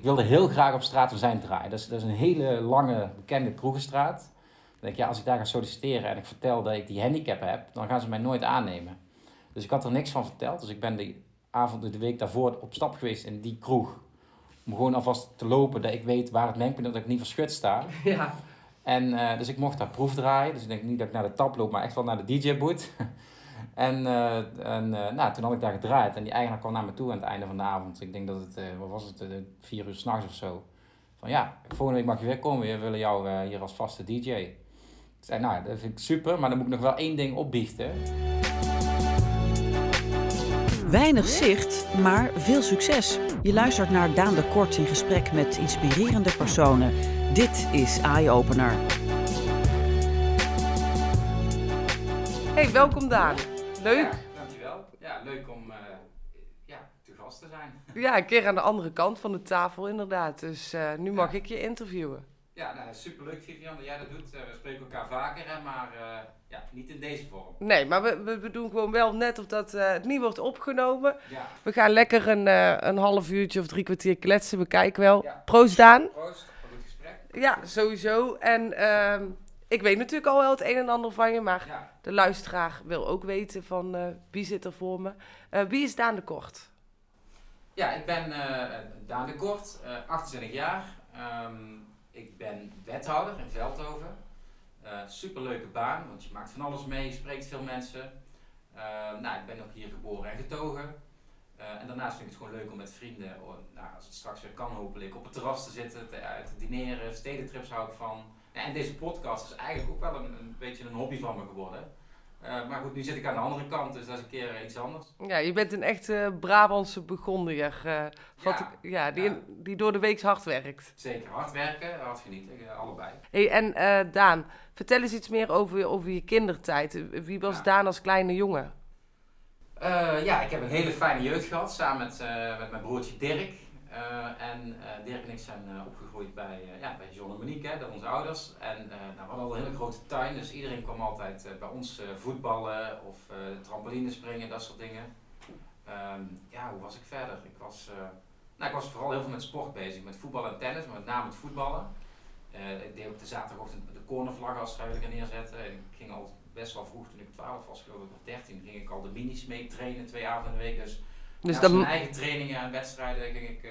ik wilde heel graag op straat van zijn draaien. Dat is, dat is een hele lange, bekende kroegenstraat. Dan denk ik, ja, als ik daar ga solliciteren en ik vertel dat ik die handicap heb, dan gaan ze mij nooit aannemen. Dus ik had er niks van verteld. Dus ik ben de avond, de week daarvoor op stap geweest in die kroeg. Om gewoon alvast te lopen, dat ik weet waar het mengpunt is, dat ik niet verschut sta. Ja. En uh, dus ik mocht daar proef draaien. Dus ik denk niet dat ik naar de tap loop, maar echt wel naar de DJ-boot. en uh, en uh, nou, toen had ik daar gedraaid. En die eigenaar kwam naar me toe aan het einde van de avond. Ik denk dat het, wat was het, vier uur s'nachts of zo. Van ja, volgende week mag je weer komen. We willen jou hier als vaste DJ. Ik zei, nou, dat vind ik super. Maar dan moet ik nog wel één ding opbiechten. Weinig zicht, maar veel succes. Je luistert naar Daan de Kort in gesprek met inspirerende personen. Dit is Eye Opener. Hey, welkom Daan. Leuk. Ja, dankjewel. Ja, leuk om uh, ja, te gast te zijn. Ja, een keer aan de andere kant van de tafel inderdaad. Dus uh, nu mag ja. ik je interviewen. Ja, nou, superleuk Vivian dat jij dat doet. Uh, we spreken elkaar vaker, hè, maar ja, niet in deze vorm. Nee, maar we, we, doen gewoon wel net of dat het niet wordt opgenomen. Ja. We gaan lekker een, een half uurtje of drie kwartier kletsen. We kijken wel. Proost Daan. Proost. Ja, sowieso. En uh, ik weet natuurlijk al wel het een en ander van je, maar ja. de luisteraar wil ook weten van uh, wie zit er voor me. Uh, wie is Daan de Kort? Ja, ik ben uh, Daan de Kort, 28 jaar. Um, ik ben wethouder in Veldhoven. superleuke baan, want je maakt van alles mee, je spreekt veel mensen. nou, ik ben ook hier geboren en getogen. En daarnaast vind ik het gewoon leuk om met vrienden, nou, als het straks weer kan hopelijk, op het terras te zitten, te, te dineren. Stedentrips hou ik van. En deze podcast is eigenlijk ook wel een, een beetje een hobby van me geworden. Uh, maar goed, nu zit ik aan de andere kant, dus dat is een keer iets anders. Ja, je bent een echte Brabantse begonnier. ja, ik, ja, die, ja. die door de week hard werkt. Zeker, hard werken, hard genieten, allebei. Hey, en Daan, vertel eens iets meer over, over je kindertijd. Wie was ja. Daan als kleine jongen? Uh, ja, ik heb een hele fijne jeugd gehad samen met, uh, met mijn broertje Dirk. Uh, en Dirk en ik zijn opgegroeid bij, ja, bij John en Monique, hè, onze ouders. En nou, we hadden al een hele grote tuin, dus iedereen kwam altijd bij ons voetballen of trampoline springen, dat soort dingen. Um, ja, hoe was ik verder? Ik was, nou, ik was vooral heel veel met sport bezig, met voetbal en tennis, maar met name met voetballen. ik deed op de zaterdagochtend de cornervlag als vrijwilliger neerzetten. En ik ging altijd best wel vroeg, toen ik 12 was, geloof ik, of 13, ging ik al de minis mee trainen, twee avonden in de week. Dus, dus ja, dan... mijn eigen trainingen en wedstrijden ging ik, uh,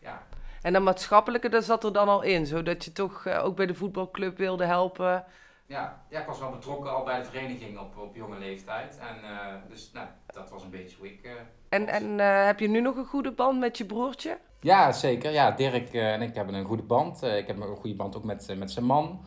ja. En dat maatschappelijke, dat zat er dan al in, zodat je toch uh, ook bij de voetbalclub wilde helpen? Ja, ja, ik was wel betrokken al bij de vereniging op, op jonge leeftijd. En uh, dus nou, dat was een beetje hoe ik... en en heb je nu nog een goede band met je broertje? Ja, zeker. Ja, Dirk en ik hebben een goede band. ik heb een goede band ook met, met zijn man.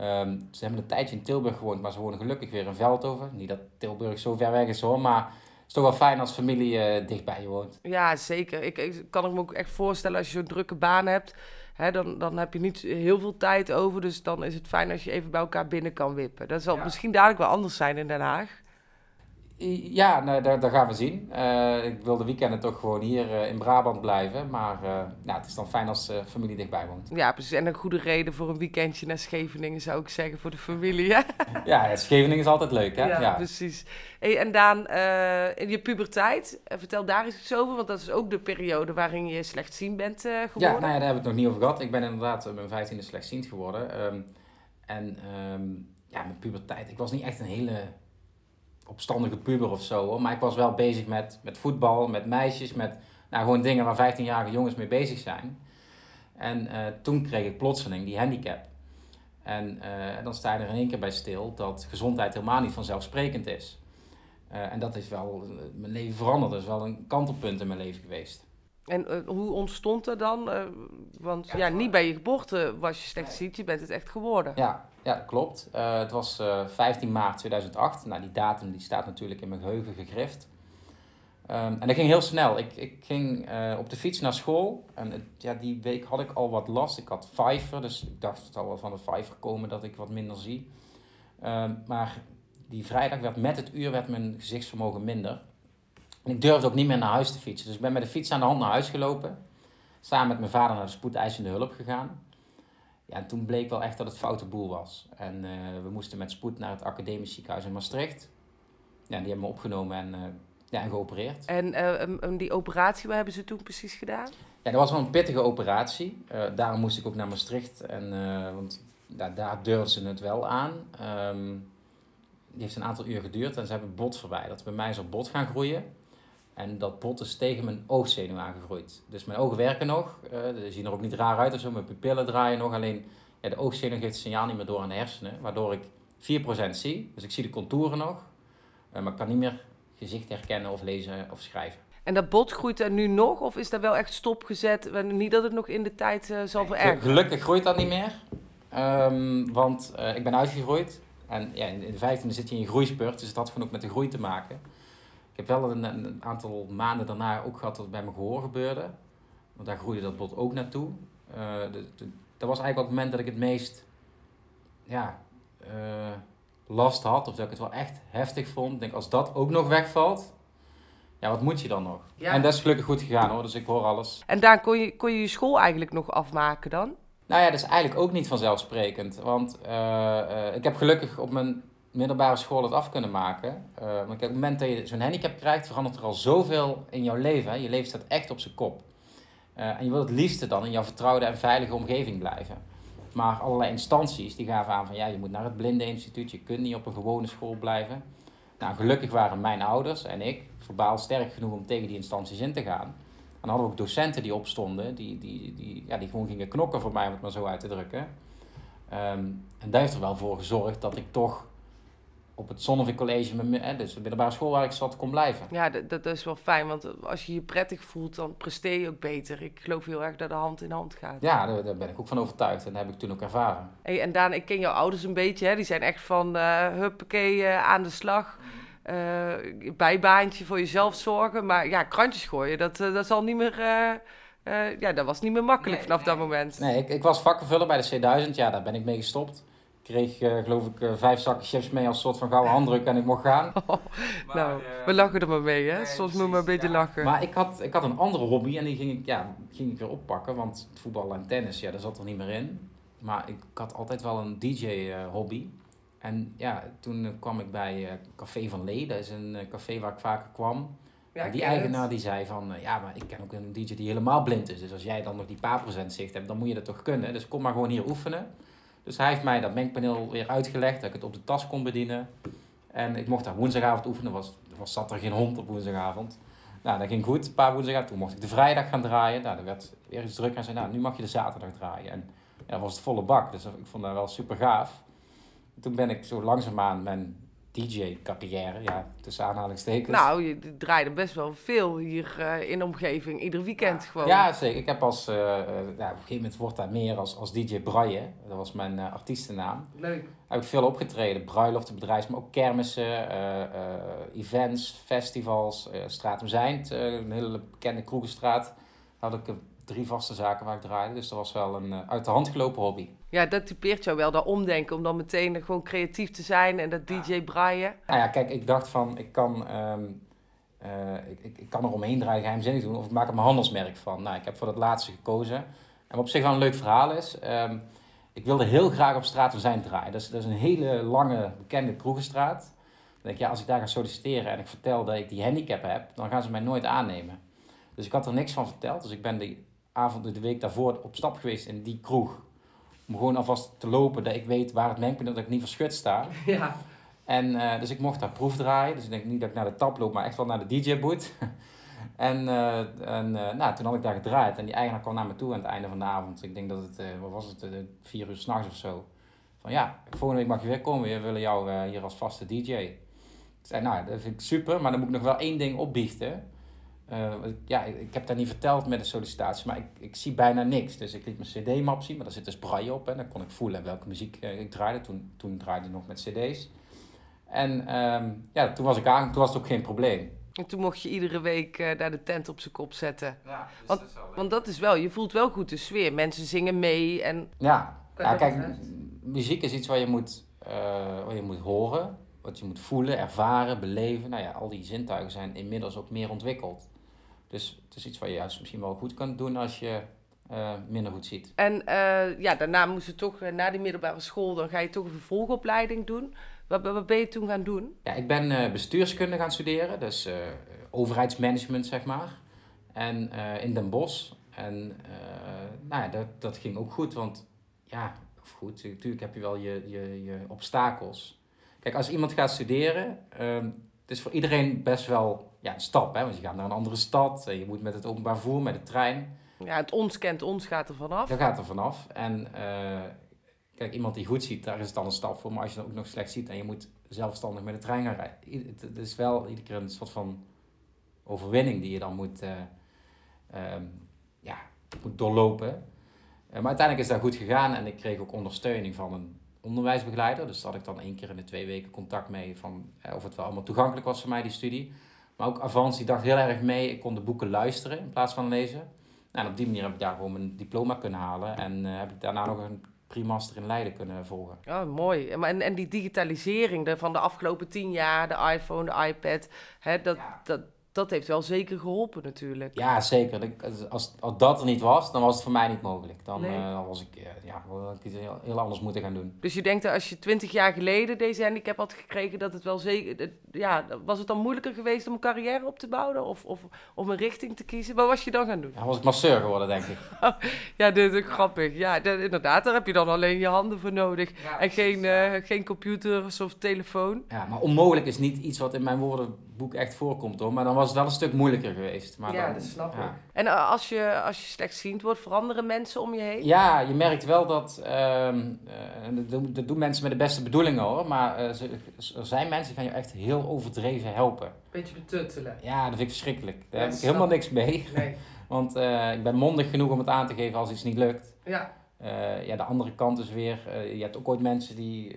Um, ze hebben een tijdje in Tilburg gewoond, maar ze wonen gelukkig weer in Veldhoven. Niet dat Tilburg zo ver weg is hoor, maar is toch wel fijn als familie uh, dichtbij je woont. Ja, zeker. Ik, ik kan me ook echt voorstellen als je zo'n drukke baan hebt, hè, dan, dan heb je niet heel veel tijd over. Dus dan is het fijn als je even bij elkaar binnen kan wippen. Dat zal ja. misschien dadelijk wel anders zijn in Den Haag. Ja, nou, daar, daar gaan we zien. Uh, ik wil de weekenden toch gewoon hier uh, in Brabant blijven. Maar uh, nou, het is dan fijn als familie dichtbij woont. Ja, precies. En een goede reden voor een weekendje naar Scheveningen zou ik zeggen voor de familie. Hè? ja, Scheveningen is altijd leuk, hè? Ja, ja. precies. Hey, en Daan, in je puberteit, vertel daar eens iets over. Want dat is ook de periode waarin je slechtziend bent geworden. Ja, nou ja, daar hebben we het nog niet over gehad. Ik ben inderdaad mijn vijftiende slechtziend geworden. Um, en um, ja, mijn puberteit. Ik was niet echt een hele opstandige puber of zo hoor. Maar ik was wel bezig met, met voetbal, met meisjes, met nou, gewoon dingen waar 15-jarige jongens mee bezig zijn. En uh, toen kreeg ik plotseling die handicap. En uh, dan sta je er in één keer bij stil dat gezondheid helemaal niet vanzelfsprekend is. Uh, en dat is wel mijn leven veranderd. Dat is wel een kantelpunt in mijn leven geweest. En hoe ontstond dat dan? want ja, ja niet bij je geboorte was je slecht ziet, je bent het echt geworden. Ja, ja, klopt. Uh, het was uh, eh, 15 maart 2008. Nou, die datum die staat natuurlijk in mijn geheugen gegrift. Um, en dat ging heel snel. Ik, ik ging uh, op de fiets naar school. En ja, die week had ik al wat last. Ik had vijver, dus ik dacht het zal wel van de vijver komen dat ik wat minder zie. Um, maar die vrijdag werd met het uur werd mijn gezichtsvermogen minder. En ik durfde ook niet meer naar huis te fietsen. Dus ik ben met de fiets aan de hand naar huis gelopen. Samen met mijn vader naar de spoedeisende hulp gegaan. Ja, en toen bleek wel echt dat het foute boel was. En uh, we moesten met spoed naar het academisch ziekenhuis in Maastricht. Ja, die hebben me opgenomen en uh, Ja, en geopereerd. En uh, die operatie, wat hebben ze toen precies gedaan? Ja, dat was wel een pittige operatie. Daarom moest ik ook naar Maastricht. En, want daar, daar durfden ze het wel aan. Um, die heeft een aantal uur geduurd en ze hebben bot verwijderd. Bij mij is er bot gaan groeien. En dat bot is tegen mijn oogzenuw aangegroeid. Dus mijn ogen werken nog. Uh, ze zien er ook niet raar uit of zo. Mijn pupillen draaien nog. Alleen ja, de oogzenuw geeft het signaal niet meer door aan de hersenen. Waardoor ik 4% zie. Dus ik zie de contouren nog. Uh, maar ik kan niet meer gezicht herkennen of lezen of schrijven. En dat bot groeit er nu nog? Of is dat wel echt stopgezet? Niet dat het nog in de tijd uh, zal verergeren? Gelukkig groeit dat niet meer. Um, want ik ben uitgegroeid. En ja, in de vijftiende zit je in je groeispurt, dus het had gewoon ook met de groei te maken. Ik heb wel een, een aantal maanden daarna ook gehad dat het bij mijn gehoor gebeurde. Want daar groeide dat bot ook naartoe. Uh, de, de, dat was eigenlijk op het moment dat ik het meest ja, uh, last had. Of dat ik het wel echt heftig vond. Ik denk, als dat ook nog wegvalt, ja, wat moet je dan nog? Ja. En dat is gelukkig goed gegaan hoor, dus ik hoor alles. En daar kon je, kon je je school eigenlijk nog afmaken dan? Nou ja, dat is eigenlijk ook niet vanzelfsprekend. Want uh, uh, ik heb gelukkig op mijn middelbare school het af kunnen maken. Uh, maar op het moment dat je zo'n handicap krijgt, verandert er al zoveel in jouw leven. Hè? Je leven staat echt op zijn kop. en je wilt het liefste dan in jouw vertrouwde en veilige omgeving blijven. Maar allerlei instanties die gaven aan van ja, je moet naar het blindeninstituut, je kunt niet op een gewone school blijven. Nou, gelukkig waren mijn ouders en ik verbaal sterk genoeg om tegen die instanties in te gaan. En dan hadden we ook docenten die opstonden, die, die, die, ja, die gewoon gingen knokken voor mij, om het maar zo uit te drukken. Um, en daar heeft er wel voor gezorgd dat ik toch op het Zonnevik College, dus de middelbare school waar ik zat, kon blijven. Ja, dat, dat is wel fijn, want als je je prettig voelt, dan presteer je ook beter. Ik geloof heel erg dat de hand in hand gaat. Ja, daar, daar ben ik ook van overtuigd en dat heb ik toen ook ervaren. Hey, en Daan, ik ken jouw ouders een beetje, hè? die zijn echt van uh, huppakee uh, aan de slag. Uh, bijbaantje voor jezelf zorgen. Maar ja, krantjes gooien, dat, uh, dat zal niet meer. Uh, ja, dat was niet meer makkelijk vanaf dat moment. Nee, ik, ik was vakkenvuller bij de C1000. Ja, daar ben ik mee gestopt. Ik kreeg, geloof ik, vijf zakken chips mee als soort van gouden handdruk en ik mocht gaan. Oh, maar, nou, we lachen er maar mee, hè? Soms moet maar een beetje lachen. Maar ik had, ik had een andere hobby en die ging ik, ja, ging ik weer oppakken. Want voetbal en tennis, ja, daar zat er niet meer in. Maar ik had altijd wel een DJ-hobby. En ja, toen kwam ik bij uh, Café van Lee. Dat is een uh, café waar ik vaker kwam. Ja, en die eigenaar die zei van, ja, maar ik ken ook een DJ die helemaal blind is. Dus als jij dan nog die paar procent zicht hebt, dan moet je dat toch kunnen. Dus kom maar gewoon hier oefenen. Dus hij heeft mij dat mengpaneel weer uitgelegd, dat ik het op de tas kon bedienen. En ik mocht daar woensdagavond oefenen, was, was zat er geen hond op woensdagavond. Nou, dat ging goed, een paar woensdagen. Toen mocht ik de vrijdag gaan draaien. Nou, dat werd weer druk en zei, nou, nu mag je de zaterdag draaien. En ja, dat was het volle bak, dus ik vond dat wel super gaaf toen ben ik zo langzaamaan mijn DJ-carrière, ja, tussen aanhalingstekens. Nou, je draaide best wel veel hier uh, in de omgeving, ieder weekend ja. gewoon. Ja, zeker. Ik heb als, uh, nou, op een gegeven moment wordt daar meer als, als DJ Braille, dat was mijn uh, artiestennaam. Leuk. Heb ik veel opgetreden, bruiloften, bedrijfs, maar ook kermissen, events, festivals, Stratum Zijnd, een hele bekende kroegenstraat. Had ik drie vaste zaken waar ik draaide. Dus dat was wel een uh, uit de hand gelopen hobby. Ja, dat typeert jou wel, dat omdenken. Om dan meteen gewoon creatief te zijn en dat DJ braaien. Nou ja, kijk, ik dacht van, ik kan, um, uh, ik, ik, ik, kan er omheen draaien, geheimzinnig doen. Of ik maak er mijn handelsmerk van. Nou, ik heb voor dat laatste gekozen. En wat op zich wel een leuk verhaal is... Um, ik wilde heel graag op straat van zijn draaien. Dat is, dat is een hele lange, bekende kroegenstraat. Dan denk ik, ja, als ik daar ga solliciteren en ik vertel dat ik die handicap heb, dan gaan ze mij nooit aannemen. Dus ik had er niks van verteld. Dus ik ben die avond de week daarvoor op stap geweest in die kroeg. Om gewoon alvast te lopen, dat ik weet waar het mengpunt is, dat ik niet verschut sta. Ja. En uh, dus ik mocht daar proef draaien. Dus ik denk niet dat ik naar de tap loop, maar echt wel naar de DJ-boot. en uh, en uh, nou, toen had ik daar gedraaid. En die eigenaar kwam naar me toe aan het einde van de avond. Ik denk dat het, wat was het, vier uur s'nachts of zo. Van ja, volgende week mag je weer komen. We willen jou hier als vaste DJ. Ik zei, nou, dat vind ik super, maar dan moet ik nog wel één ding opbiechten. Uh, ja, ik, heb dat niet verteld met de sollicitatie, maar ik, ik zie bijna niks. Dus ik liet mijn cd-map zien, maar daar zit dus braille op. En dan kon ik voelen welke muziek uh, ik draaide. Toen, toen draaide ik nog met cd's. En um, ja, toen was ik aan, toen was het ook geen probleem. En toen mocht je iedere week uh, daar de tent op zijn kop zetten. Ja, dus want, dat is wel want dat is wel, je voelt wel goed de sfeer. Mensen zingen mee en... Ja, ja kijk, muziek is iets waar je moet, waar je moet horen. Wat je moet voelen, ervaren, beleven. Nou ja, al die zintuigen zijn inmiddels ook meer ontwikkeld. Dus het is iets wat je juist misschien wel goed kan doen als je uh, minder goed ziet. En uh, ja, daarna moest je toch, uh, na die middelbare school, dan ga je toch een vervolgopleiding doen. Wat, wat ben je toen gaan doen? Ja, ik ben bestuurskunde gaan studeren, dus overheidsmanagement zeg maar. En in Den Bosch. En nou ja, dat, dat ging ook goed, want ja, of goed, natuurlijk heb je wel je, je, je obstakels. Kijk, als iemand gaat studeren, um, het is voor iedereen best wel ja, een stap, hè? want je gaat naar een andere stad, je moet met het openbaar vervoer, met de trein. Ja, het ons kent ons gaat er vanaf. Dat gaat er vanaf. En Kijk, iemand die goed ziet, daar is het dan een stap voor. Maar als je dan ook nog slecht ziet en je moet zelfstandig met de trein gaan rijden. Het is wel iedere keer een soort van overwinning die je dan moet, uh, ja, moet doorlopen. Uh, maar uiteindelijk is dat goed gegaan en ik kreeg ook ondersteuning van een onderwijsbegeleider. Dus daar had ik dan één keer in de twee weken contact mee van of het wel allemaal toegankelijk was voor mij, die studie. Maar ook Avans, die dacht heel erg mee. Ik kon de boeken luisteren in plaats van lezen. Nou, en op die manier heb ik daar gewoon mijn diploma kunnen halen. En heb ik daarna nog een primaster in Leiden kunnen volgen. Oh, mooi. En, en die digitalisering van de afgelopen tien jaar, de iPhone, de iPad, hè, dat, dat, dat heeft wel zeker geholpen natuurlijk. Ja, zeker. Als, als dat er niet was, dan was het voor mij niet mogelijk. Dan, nee. uh, was ik, uh, ja, ik iets heel, heel, anders moeten gaan doen. Dus je denkt dat als je twintig jaar geleden deze handicap had gekregen, dat het wel zeker... Ja, was het dan moeilijker geweest om een carrière op te bouwen of, of om een richting te kiezen? Wat was je dan gaan doen? Ja, was ik masseur geworden, denk ik. ja, dit is ook grappig. Ja, dat, inderdaad, daar heb je dan alleen je handen voor nodig. en geen, uh, geen computers of telefoon. Ja, maar onmogelijk is niet iets wat in mijn woordenboek echt voorkomt, hoor. Maar dan was het wel een stuk moeilijker geweest. Maar ja, dan, dat snap ik. En uh, als je, als je slechtziend wordt, veranderen mensen om je heen? Ja, je merkt wel dat, uh, dat, dat doen mensen met de beste bedoelingen hoor, maar uh, er zijn mensen die gaan je echt heel overdreven helpen. Beetje betuttelen. Ja, dat vind ik verschrikkelijk. Daar ja, heb ik helemaal niks mee. Nee. Want uh, ik ben mondig genoeg om het aan te geven als iets niet lukt. Ja. ja, de andere kant is weer, je hebt ook ooit mensen die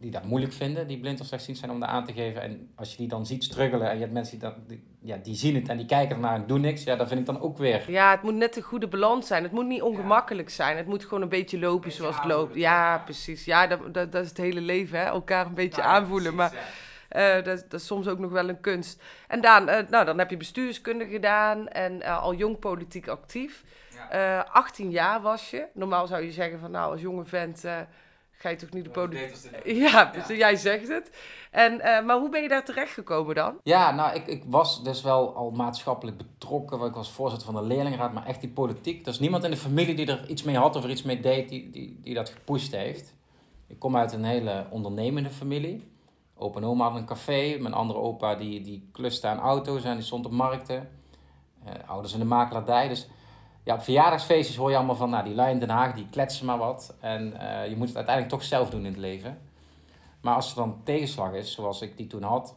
die dat moeilijk vinden, die blind of slechtziend zijn, om dat aan te geven. En als je die dan ziet struggelen en je hebt mensen die, dat, die, ja, die zien het en die kijken ernaar en doen niks, ja, dat vind ik dan ook weer. Ja, het moet net een goede balans zijn. Het moet niet ongemakkelijk zijn. Het moet gewoon een beetje lopen zoals het loopt. Ja, precies. Ja, dat, dat, dat, is het hele leven, hè? elkaar een beetje aanvoelen. maar uh, dat, dat, is soms ook nog wel een kunst. En Daan, uh, nou, dan heb je bestuurskunde gedaan en uh, al jong politiek actief. 18 jaar was je. Normaal zou je zeggen van nou, als jonge vent ga je toch niet de politiek... Ja, dus jij zegt het. En, uh, maar hoe ben je daar terecht gekomen dan? Ja, nou, ik, ik was dus wel al maatschappelijk betrokken. Ik was voorzitter van de leerlingraad, maar echt die politiek. Er is niemand in de familie die er iets mee had of er iets mee deed, die, die, die dat gepusht heeft. Ik kom uit een hele ondernemende familie. Opa en oma had een café. Mijn andere opa die, die kluste aan auto's en die stond op markten. Uh, ouders in de makelaardij. Dus ja, op verjaardagsfeestjes hoor je allemaal van, nou, die lui in Den Haag, die kletsen maar wat. En uh, je moet het uiteindelijk toch zelf doen in het leven. Maar als er dan tegenslag is, zoals ik die toen had,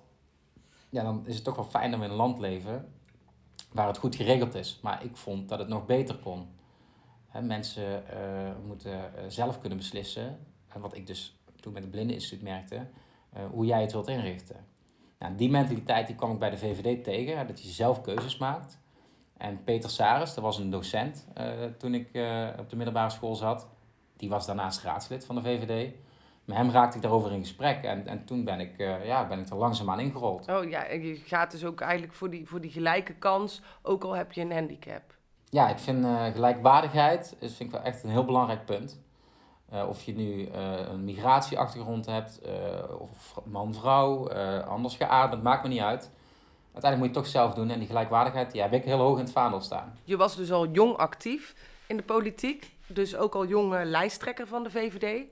ja, dan is het toch wel fijn we in een land leven waar het goed geregeld is. Maar ik vond dat het nog beter kon. Hè, mensen uh, moeten uh, zelf kunnen beslissen, en wat ik dus toen met het Blindeninstituut merkte, hoe jij het wilt inrichten. Nou, die mentaliteit die kwam ik bij de VVD tegen, dat je zelf keuzes maakt. En Peter Saris, dat was een docent uh, toen ik uh, op de middelbare school zat. Die was daarnaast raadslid van de VVD. Met hem raakte ik daarover in gesprek. En, en toen ben ik, uh, ja, ben ik er langzaamaan ingerold. Oh ja, en je gaat dus ook eigenlijk voor die, voor die gelijke kans, ook al heb je een handicap. Ja, ik vind gelijkwaardigheid is, vind ik wel echt een heel belangrijk punt. of je nu een migratieachtergrond hebt, of man-vrouw, anders geaard, dat maakt me niet uit uiteindelijk moet je het toch zelf doen. En die gelijkwaardigheid, die heb ik heel hoog in het vaandel staan. Je was dus al jong actief in de politiek. Dus ook al jonge lijsttrekker van de VVD.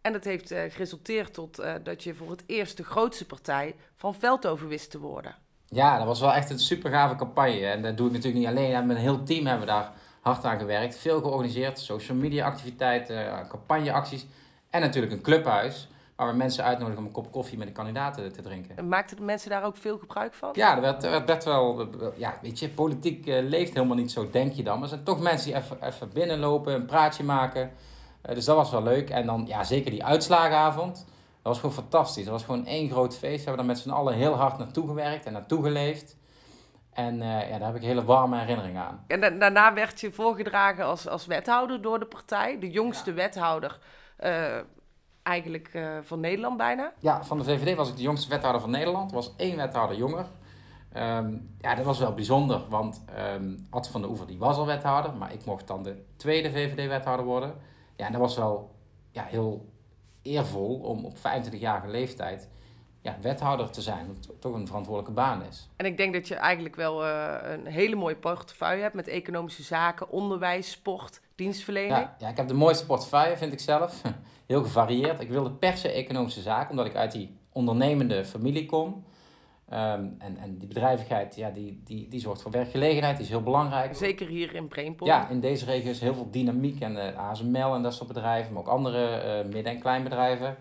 En dat heeft uh, geresulteerd tot uh, dat je voor het eerst de grootste partij van Veldhoven wist te worden. Ja, dat was wel echt een super gave campagne. En dat doe ik natuurlijk niet alleen. Met een heel team hebben we daar hard aan gewerkt. Veel georganiseerd. Social media activiteiten, campagneacties. En natuurlijk een clubhuis waar we mensen uitnodigen om een kop koffie met de kandidaten te drinken. Maakten de mensen daar ook veel gebruik van? Ja, er werd, werd best wel, ja, weet je, politiek uh, leeft helemaal niet zo, denk je dan. Maar er zijn toch mensen die even, even binnenlopen, een praatje maken. Uh, dus dat was wel leuk. En dan, ja, zeker die uitslagenavond. Dat was gewoon fantastisch. Dat was gewoon één groot feest. We hebben daar met z'n allen heel hard naartoe gewerkt en naartoe geleefd. En uh, ja, daar heb ik hele warme herinneringen aan. En da daarna werd je voorgedragen als, als wethouder door de partij. De jongste ja. wethouder eigenlijk uh, van Nederland bijna. Ja, van de VVD was ik de jongste wethouder van Nederland. Er was één wethouder jonger. Um, ja, dat was wel bijzonder, want um, Ad van der Oever die was al wethouder, maar ik mocht dan de tweede VVD-wethouder worden. Ja, en dat was wel ja, heel eervol om op 25-jarige leeftijd ja, wethouder te zijn. Wat toch een verantwoordelijke baan is. En ik denk dat je eigenlijk wel uh, een hele mooie portefeuille hebt met economische zaken, onderwijs, sport, dienstverlening. Ja, ja, ik heb de mooiste portefeuille, vind ik zelf. Heel gevarieerd. Ik wilde per se economische zaken, omdat ik uit die ondernemende familie kom. Um, en, en die bedrijvigheid, ja, die, die, die zorgt voor werkgelegenheid, die is heel belangrijk. Zeker hier in Brainpool. Ja, in deze regio is heel veel dynamiek en uh, ASML en dat soort bedrijven, maar ook andere uh, midden- en kleinbedrijven.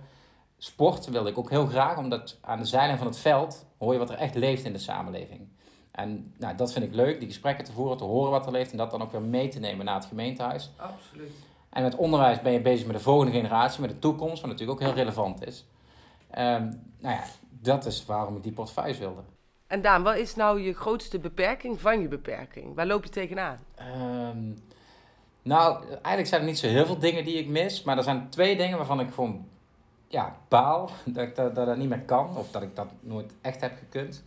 Sport wilde ik ook heel graag, omdat aan de zijlijn van het veld hoor je wat er echt leeft in de samenleving. En nou, dat vind ik leuk, die gesprekken te voeren, te horen wat er leeft en dat dan ook weer mee te nemen naar het gemeentehuis. Absoluut. En met onderwijs ben je bezig met de volgende generatie, met de toekomst, wat natuurlijk ook heel relevant is. Um, nou ja, dat is waarom ik die portefeuille wilde. En Daan, wat is nou je grootste beperking van je beperking? Waar loop je tegenaan? Um, nou, eigenlijk zijn er niet zo heel veel dingen die ik mis. Maar er zijn twee dingen waarvan ik gewoon ja, baal dat ik dat, dat, dat niet meer kan. Of dat ik dat nooit echt heb gekund.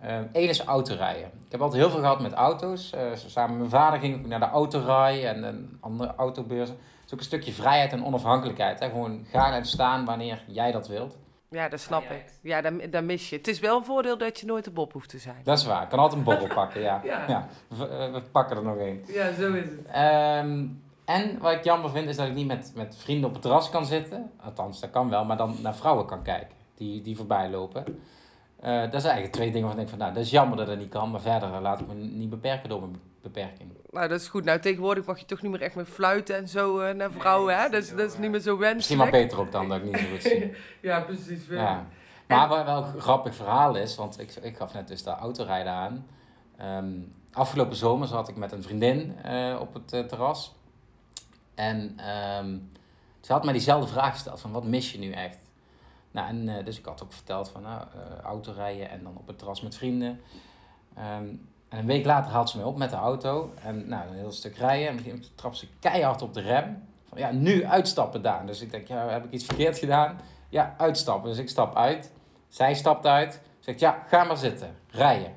Eén um, is autorijden. Ik heb altijd heel veel gehad met auto's. Uh, samen met mijn vader ging ik naar de autorij en, en andere autobeurzen. Het is ook een stukje vrijheid en onafhankelijkheid. Hè? Gewoon gaan en staan wanneer jij dat wilt. Ja, dat snap ik. Ja, dan, dan mis je. Het is wel een voordeel dat je nooit de bob hoeft te zijn. Dat is waar. Ik kan altijd een bobbel pakken, ja. ja. ja. We, we, pakken er nog één. Ja, zo is het. Um, en wat ik jammer vind, is dat ik niet met, met vrienden op het terras kan zitten. Althans, dat kan wel, maar dan naar vrouwen kan kijken die, die voorbij lopen. Uh, dat zijn eigenlijk twee dingen waarvan ik denk van, nou, dat is jammer dat dat niet kan. Maar verder laat ik me niet beperken door mijn beperking. Nou, dat is goed. Nou, tegenwoordig mag je toch niet meer echt meer fluiten en zo uh, naar vrouwen, nee, hè? Dat is, dat is niet meer zo wenselijk. Misschien maar beter ook dan, dat ik niet zo goed zie. ja, precies. Wel. Ja. Maar wat wel een grappig verhaal is, want ik, ik gaf net dus de autorijden aan. Um, afgelopen zomer zat ik met een vriendin uh, op het uh, terras. En um, ze had mij diezelfde vraag gesteld van wat mis je nu echt? Nou, en uh, dus ik had ook verteld van nou, uh, autorijden en dan op het terras met vrienden. Um, en een week later haalt ze mij op met de auto. En nou, een heel stuk rijden. En begin trap ze keihard op de rem. Van ja, nu uitstappen Daan. Dus ik denk, ja, heb ik iets verkeerd gedaan? Ja, uitstappen. Dus ik stap uit. Zij stapt uit. Zegt, ja, ga maar zitten. Rijden.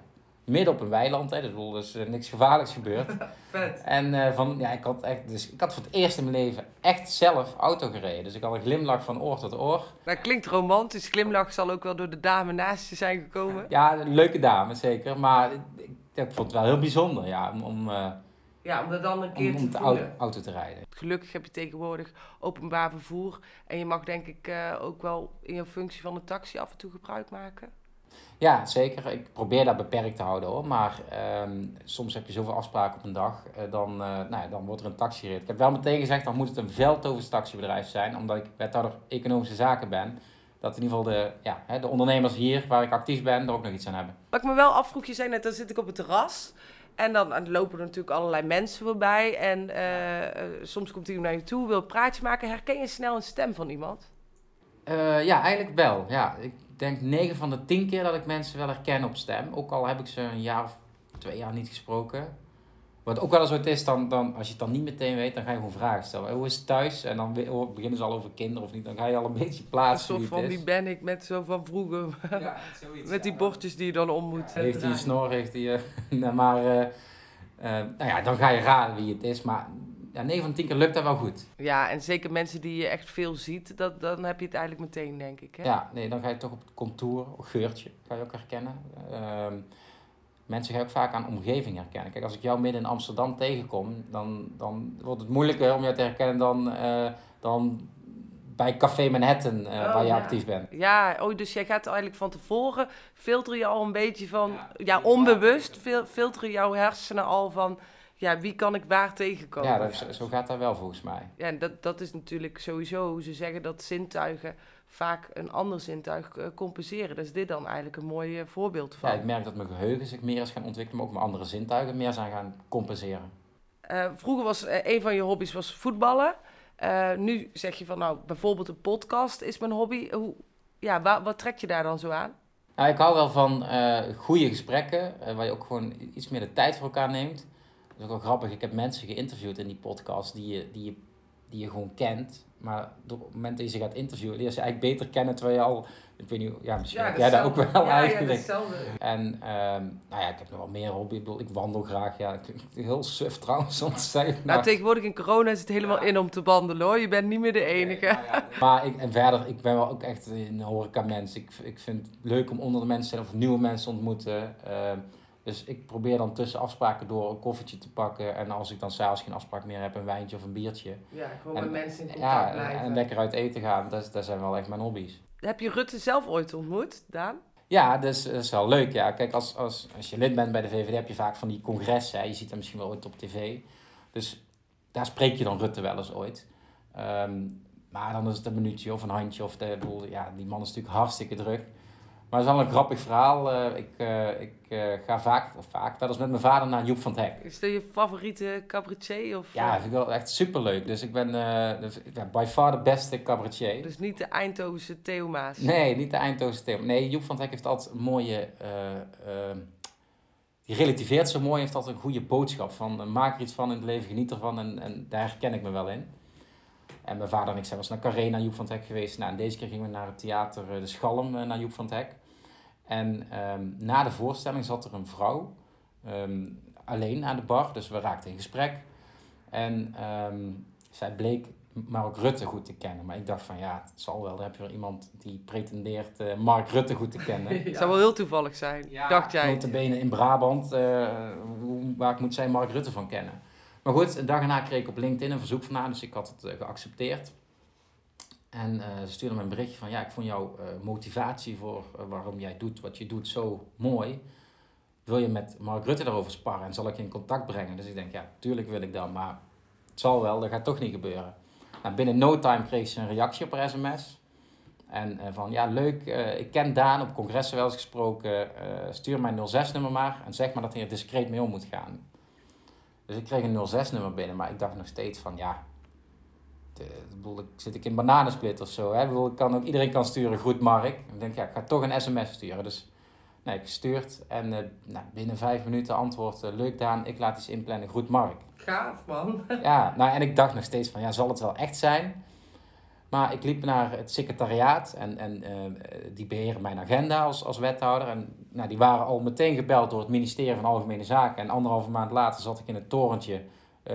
Midden op een weiland. Hè. Dus, er is niks gevaarlijks gebeurd. Vet. En uh, van, ja, ik had echt, dus ik had voor het eerst in mijn leven echt zelf auto gereden. Dus ik had een glimlach van oor tot oor. Dat klinkt romantisch. Glimlach zal ook wel door de dame naast je zijn gekomen. Ja, een leuke dame, zeker. Maar ik, ik vond het wel heel bijzonder, ja, om... om uh, ja, om er dan een keer om, om te de auto, auto, te rijden. Gelukkig heb je tegenwoordig openbaar vervoer. En je mag denk ik uh, ook wel in je functie van een taxi af en toe gebruik maken. Ja, zeker. Ik probeer dat beperkt te houden hoor. Maar um, soms heb je zoveel afspraken op een dag, uh, dan, uh, nou ja, dan wordt er een taxi gereden. Ik heb wel meteen gezegd, dan moet het een veldovers taxibedrijf zijn, omdat ik wethouder economische zaken ben. Dat in ieder geval de, ja, hè, de ondernemers hier, waar ik actief ben, er ook nog iets aan hebben. Wat ik me wel afvroeg, je zei net, dan zit ik op het terras. En dan, dan lopen er natuurlijk allerlei mensen voorbij. En uh, soms komt iemand naar je toe, wil een praatje maken. Herken je snel een stem van iemand? ja, eigenlijk wel. Ja, ik denk 9 van de 10 keer dat ik mensen wel herken op stem. Ook al heb ik ze een jaar of twee jaar niet gesproken. Wat ook wel eens wat is, dan, dan, als je het dan niet meteen weet, dan ga je gewoon vragen stellen. Hoe is het thuis? En dan beginnen ze al over kinderen of niet. Dan ga je al een beetje plaatsen. Een soort van, wie ben ik met zo van vroeger. Ja, zoiets, met die bordjes die je dan om moet. Ja, heeft hij een snor? Heeft hij. Uh, maar uh, uh, nou ja, dan ga je raden wie het is. Maar ja, 9 van 10 keer lukt dat wel goed. Ja, en zeker mensen die je echt veel ziet, dat, dan heb je het eigenlijk meteen, denk ik. Hè? Ja, nee, dan ga je toch op het contour, geurtje, ga je ook herkennen. Uh, mensen gaan ook vaak aan omgeving herkennen. Kijk, als ik jou midden in Amsterdam tegenkom, dan, dan wordt het moeilijker om jou te herkennen dan, uh, dan bij Café Manhattan, uh, oh, waar je ja. actief bent. Ja, oh, dus jij gaat eigenlijk van tevoren, filter je al een beetje van, ja, ja onbewust, fil filteren jouw hersenen al van ja, wie kan ik waar tegenkomen? Ja, dat, zo gaat dat wel volgens mij. Ja, en dat, dat is natuurlijk sowieso hoe ze zeggen dat zintuigen vaak een ander zintuig uh, compenseren. Dus dit dan eigenlijk een mooi uh, voorbeeld van. Ja, ik merk dat mijn geheugen zich meer is gaan ontwikkelen, maar ook mijn andere zintuigen meer zijn gaan compenseren. Uh, vroeger was een van je hobby's was voetballen. nu zeg je van nou, bijvoorbeeld een podcast is mijn hobby. Hoe, ja, wat trek je daar dan zo aan? Nou, ik hou wel van goede gesprekken, waar je ook gewoon iets meer de tijd voor elkaar neemt. Dat is ook wel grappig. Ik heb mensen geïnterviewd in die podcast die je, die je die je gewoon kent. Maar op het moment dat je ze gaat interviewen, leer je ze eigenlijk beter kennen terwijl je al, ik weet niet, ja, misschien ja, jij dat ook wel ja, eigenlijk. Ja, en um, nou ja, ik heb nog wel meer hobby. Ik, bedoel, ik wandel graag. Ja, ik, heel suf trouwens om te zeggen. Nou, tegenwoordig in corona is het helemaal in om te wandelen hoor. Je bent niet meer de enige. Nee, nou maar ik, en verder, ik ben wel ook echt een horeca mens. Ik, ik vind het leuk om onder de mensen of nieuwe mensen te ontmoeten. Uh, dus ik probeer dan tussen afspraken door een koffietje te pakken. En als ik dan s'avonds geen afspraak meer heb, een wijntje of een biertje. Ja, gewoon met mensen in contact ja, blijven. En lekker uit eten gaan, dat, dat zijn wel echt mijn hobby's. Heb je Rutte zelf ooit ontmoet, Daan? Ja, dus, dat is wel leuk. Ja. Kijk, als, als, als je lid bent bij de VVD heb je vaak van die congressen. Hè. Je ziet hem misschien wel ooit op tv. Dus daar spreek je dan Rutte wel eens ooit. Um, maar dan is het een minuutje of een handje. Of de, bedoel, ja, die man is natuurlijk hartstikke druk. Maar het is wel een grappig verhaal. Uh, ik uh, ik uh, ga vaak, of vaak, dat is met mijn vader naar Joep van het Hek. Is dat je favoriete cabaretier? Of, ja, vind ik wel echt superleuk. Dus ik ben by far de beste cabaretier. Dus niet de Eindhovense Theo Maas? Nee, niet de Eindhovense Theo Nee, Joep van het Hek heeft altijd een mooie... die relativeert zo mooi, heeft altijd een goede boodschap. Van maak er iets van in het leven, geniet ervan. En, en daar herken ik me wel in. En mijn vader en ik zijn wel eens naar Carré, naar Joep van het Hek geweest. Nou, en deze keer gingen we naar het theater De Schalm, naar Joep van het Hek. En um, na de voorstelling zat er een vrouw um, alleen aan de bar, dus we raakten in gesprek. En um, zij bleek Mark Rutte goed te kennen. Maar ik dacht van ja, het zal wel. Dan heb je wel iemand die pretendeert uh, Mark Rutte goed te kennen. Het zou wel heel toevallig zijn, ja, dacht jij. benen in Brabant, uh, waar moet zij Mark Rutte van kennen? Maar goed, een dag daarna kreeg ik op LinkedIn een verzoek van haar, dus ik had het uh, geaccepteerd. En uh, ze stuurde me een berichtje van, ja, ik vond jouw uh, motivatie voor uh, waarom jij doet wat je doet zo mooi. Wil je met Mark Rutte daarover sparren en zal ik je in contact brengen? Dus ik denk, ja, tuurlijk wil ik dat, maar het zal wel, dat gaat toch niet gebeuren. Nou, binnen no time kreeg ze een reactie op haar sms. En van, ja, leuk, ik ken Daan, op congressen wel eens gesproken, stuur mijn 06-nummer maar en zeg maar dat hij er discreet mee om moet gaan. Dus ik kreeg een 06-nummer binnen, maar ik dacht nog steeds van, ja, ik zit ik in bananensplit of zo. Hè? Ik kan ook, iedereen kan sturen, goed Mark. Ik denk, ja, ik ga toch een sms sturen. Dus nee, ik gestuurd en uh, nou, binnen vijf minuten antwoord, uh, leuk Daan, ik laat iets inplannen, goed Mark. Gaaf man. ja, nou en ik dacht nog steeds van, ja, zal het wel echt zijn? Maar ik liep naar het secretariaat en, en uh, die beheren mijn agenda als, als wethouder. En nou, die waren al meteen gebeld door het ministerie van Algemene Zaken. En anderhalve maand later zat ik in het torentje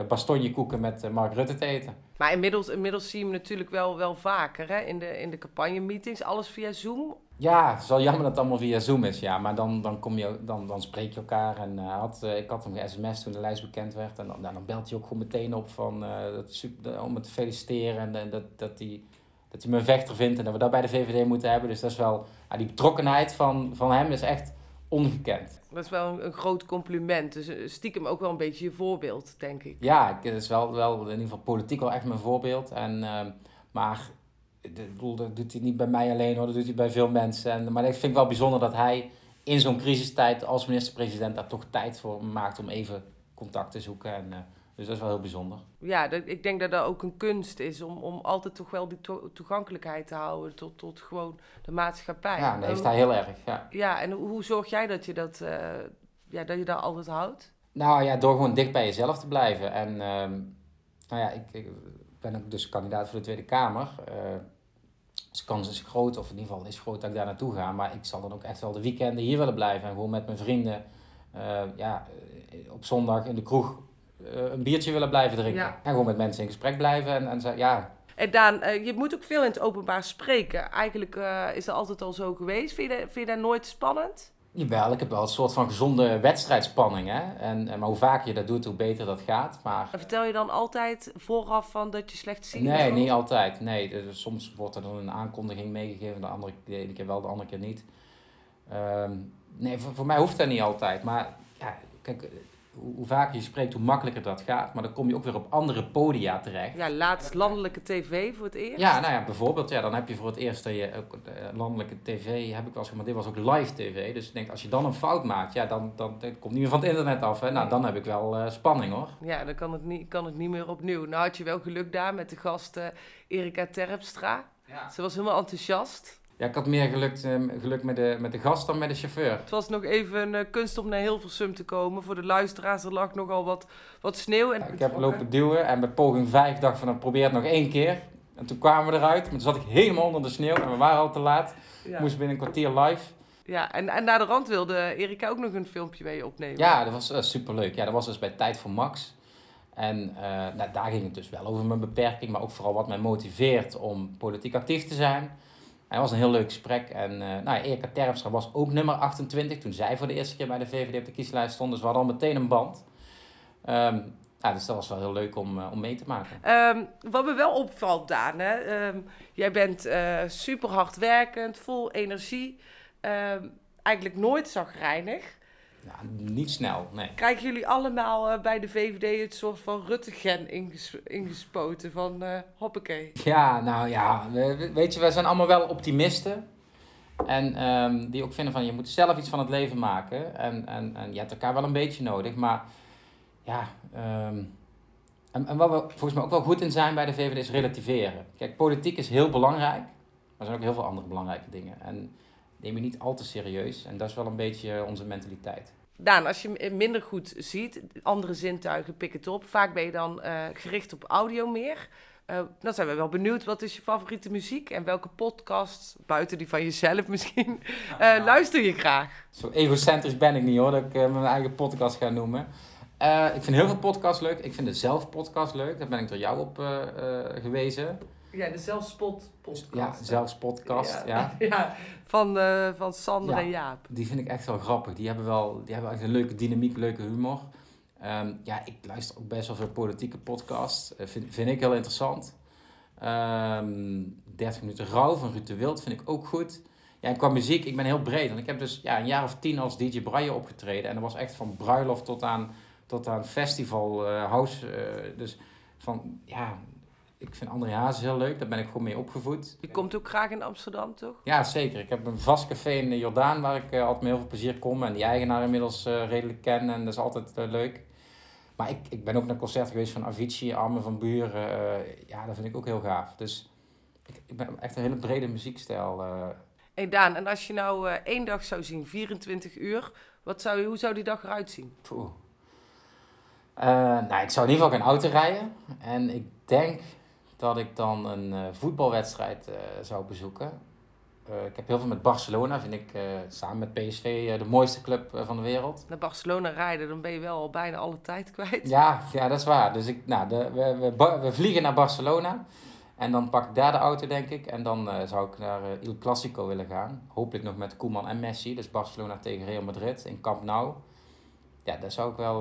bastonje koeken met Mark Rutte te eten. Maar inmiddels, inmiddels zie je hem natuurlijk wel, wel vaker hè? In, de, in de campagne-meetings. Alles via Zoom? Ja, het is wel jammer dat het allemaal via Zoom is. Ja, maar dan, dan, kom je, dan, dan spreek je elkaar. En uh, had, uh, ik had hem ge-sms toen de lijst bekend werd. En dan, nou, dan belt hij ook gewoon meteen op van, uh, dat super, om me te feliciteren. En dat, dat hij dat hij me een vechter vindt en dat we dat bij de VVD moeten hebben. Dus dat is wel, die betrokkenheid van, van hem is echt ongekend. Dat is wel een, groot compliment. Dus eh, stiekem ook wel een beetje je voorbeeld, denk ik. Ja, het is wel, wel in ieder geval politiek wel echt mijn voorbeeld. En, uh, maar dat doet hij niet bij mij alleen hoor, dat doet hij bij veel mensen. En, maar ik vind het wel bijzonder dat hij in zo'n crisistijd als minister-president daar toch tijd voor maakt om even contact te zoeken. En, uh, dus dat is wel heel bijzonder. Ja, dat, ik denk dat dat ook een kunst is om, om altijd toch wel die to toegankelijkheid te houden tot, tot gewoon de maatschappij. Ja, dat heeft hij heel erg. Ja, ja en hoe zorg jij dat je dat, uh, ja, dat je dat altijd houdt? Nou ja, door gewoon dicht bij jezelf te blijven. En uh, nou ja, ik, ik, ben ook dus kandidaat voor de Tweede Kamer. Uh, dus de kans is groot, of in ieder geval is groot dat ik daar naartoe ga. Maar ik zal dan ook echt wel de weekenden hier willen blijven. En gewoon met mijn vrienden uh, ja, op zondag in de kroeg een biertje willen blijven drinken. Ja. En gewoon met mensen in gesprek blijven. En, en ja. En Daan, uh, je moet ook veel in het openbaar spreken. Eigenlijk uh, is dat altijd al zo geweest. Vind je, dat, vind je dat nooit spannend? Jawel, ik heb wel een soort van gezonde wedstrijdspanning. Hè? En, en, maar hoe vaker je dat doet, hoe beter dat gaat. Maar... En vertel je dan altijd vooraf van dat je slecht ziet? Nee, niet altijd. Nee, dus soms wordt er dan een aankondiging meegegeven. De, andere, de ene keer wel, de andere keer niet. Um, nee, voor, voor mij hoeft dat niet altijd. Maar ja, kijk hoe vaker je spreekt, hoe makkelijker dat gaat. Maar dan kom je ook weer op andere podia terecht. Ja, laatst landelijke tv voor het eerst. Ja, nou ja, bijvoorbeeld, ja, dan heb je voor het eerst dat je ook, uh, landelijke tv, heb ik wel eens maar dit was ook live tv. Dus ik denk, als je dan een fout maakt, ja, dan, dan, dan komt niet meer van het internet af. Hè. Nou, dan heb ik wel uh, spanning hoor. Ja, dan kan het, niet, kan het niet meer opnieuw. Nou had je wel geluk daar met de gast uh, Erika Terpstra. Ja. Ze was helemaal enthousiast. Ja, ik had meer geluk, geluk met, de, met de gast dan met de chauffeur. Het was nog even een uh, kunst om naar Hilversum te komen. Voor de luisteraars, er lag nogal wat, wat sneeuw. En ik heb lopen duwen en bij poging 5 dacht van, dan probeer het nog één keer. En toen kwamen we eruit, maar toen zat ik helemaal onder de sneeuw en we waren al te laat. Ja. Moest binnen een kwartier live. Ja, en, en naar de rand wilde Erika ook nog een filmpje mee opnemen. Ja, dat was uh, superleuk. Ja, dat was dus bij Tijd voor Max. En uh, nou, daar ging het dus wel over mijn beperking, maar ook vooral wat mij motiveert om politiek actief te zijn. Het was een heel leuk gesprek. En uh, nou, Erika Terpstra was ook nummer 28 toen zij voor de eerste keer bij de VVD op de kieslijst stond. Dus we hadden al meteen een band. Um, ja, dus dat was wel heel leuk om, uh, om mee te maken. Um, wat me wel opvalt, Daan, hè? Um, jij bent uh, super hardwerkend, vol energie. eigenlijk nooit zagrijnig. Ja, niet snel, nee. Krijgen jullie allemaal uh, bij de VVD het soort van Rutte-gen inges ingespoten van uh, hoppakee? Ja, nou ja, weet je, wij zijn allemaal wel optimisten. En um, die ook vinden van, je moet zelf iets van het leven maken. En, en, en je hebt elkaar wel een beetje nodig, maar ja... Um, en, en waar we volgens mij ook wel goed in zijn bij de VVD is relativeren. Kijk, politiek is heel belangrijk, maar er zijn ook heel veel andere belangrijke dingen. En neem je niet al te serieus. En dat is wel een beetje onze mentaliteit. Daan, als je minder goed ziet, andere zintuigen pikken het op. Vaak ben je dan uh, gericht op audio meer. Uh, dan zijn we wel benieuwd, wat is je favoriete muziek? En welke podcast, buiten die van jezelf misschien, uh, nou, luister je graag? Zo egocentrisch ben ik niet hoor, dat ik mijn eigen podcast ga noemen. ik vind heel veel podcasts leuk. Ik vind de zelf-podcast leuk. Daar ben ik door jou op gewezen. Ja, de Zelfspot podcast. Ja, Zelfspodcast, ja. ja. ja. van, uh, van Sander en Jaap. Die vind ik echt wel grappig. Die hebben wel die hebben echt een leuke dynamiek, leuke humor. Um, ja, ik luister ook best wel veel politieke podcasts. Uh, vind, vind ik heel interessant. Um, ehm, 30 minuten rouw van Ruud de Wild vind ik ook goed. Ja, en qua muziek, ik ben heel breed. Want ik heb dus ja, een jaar of tien als DJ Braille opgetreden. En dat was echt van bruiloft tot aan, tot aan festival, uh, house. dus van, ja, ik vind André Hazes heel leuk, daar ben ik gewoon mee opgevoed. Je komt ook graag in Amsterdam, toch? Ja, zeker. Ik heb een vast café in de Jordaan waar ik uh, altijd met heel veel plezier kom. En die eigenaar inmiddels uh, redelijk ken en dat is altijd uh, leuk. Maar ik, ik ben ook naar concerten geweest van Avicii, Armen van Buren. ja, dat vind ik ook heel gaaf. Dus ik, ik ben echt een hele brede muziekstijl. Hey Daan, en als je nou één dag zou zien, 24 uur, wat zou, hoe zou die dag eruit zien? Poeh. nou, ik zou in ieder geval geen auto rijden. En ik denk dat ik dan een uh, voetbalwedstrijd uh, zou bezoeken. Uh, ik heb heel veel met Barcelona, vind ik samen met PSV de mooiste club van de wereld. Naar Barcelona rijden, dan ben je wel al bijna alle tijd kwijt. Ja, ja dat is waar. Dus ik, nou, de, we, we, we vliegen naar Barcelona. En dan pak ik daar de auto, denk ik. En dan zou ik naar Il Clasico willen gaan. Hopelijk nog met Koeman en Messi. Dus Barcelona tegen Real Madrid in Camp Nou. Ja, daar zou ik wel,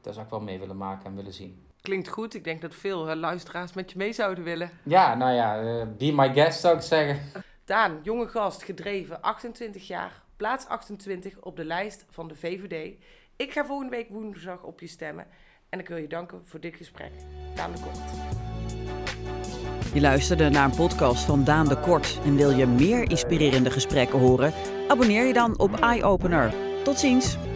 daar zou ik wel mee willen maken en willen zien klinkt goed. Ik denk dat veel uh, luisteraars met je mee zouden willen. Ja, nou ja, uh, be my guest zou ik zeggen. Daan, jonge gast, gedreven, 28 jaar, plaats 28 op de lijst van de VVD. Ik ga volgende week woensdag op je stemmen. En ik wil je danken voor dit gesprek. Daan de Kort. Je luisterde naar een podcast van Daan de Kort. En wil je meer inspirerende gesprekken horen? Abonneer je dan op iOpener. Tot ziens!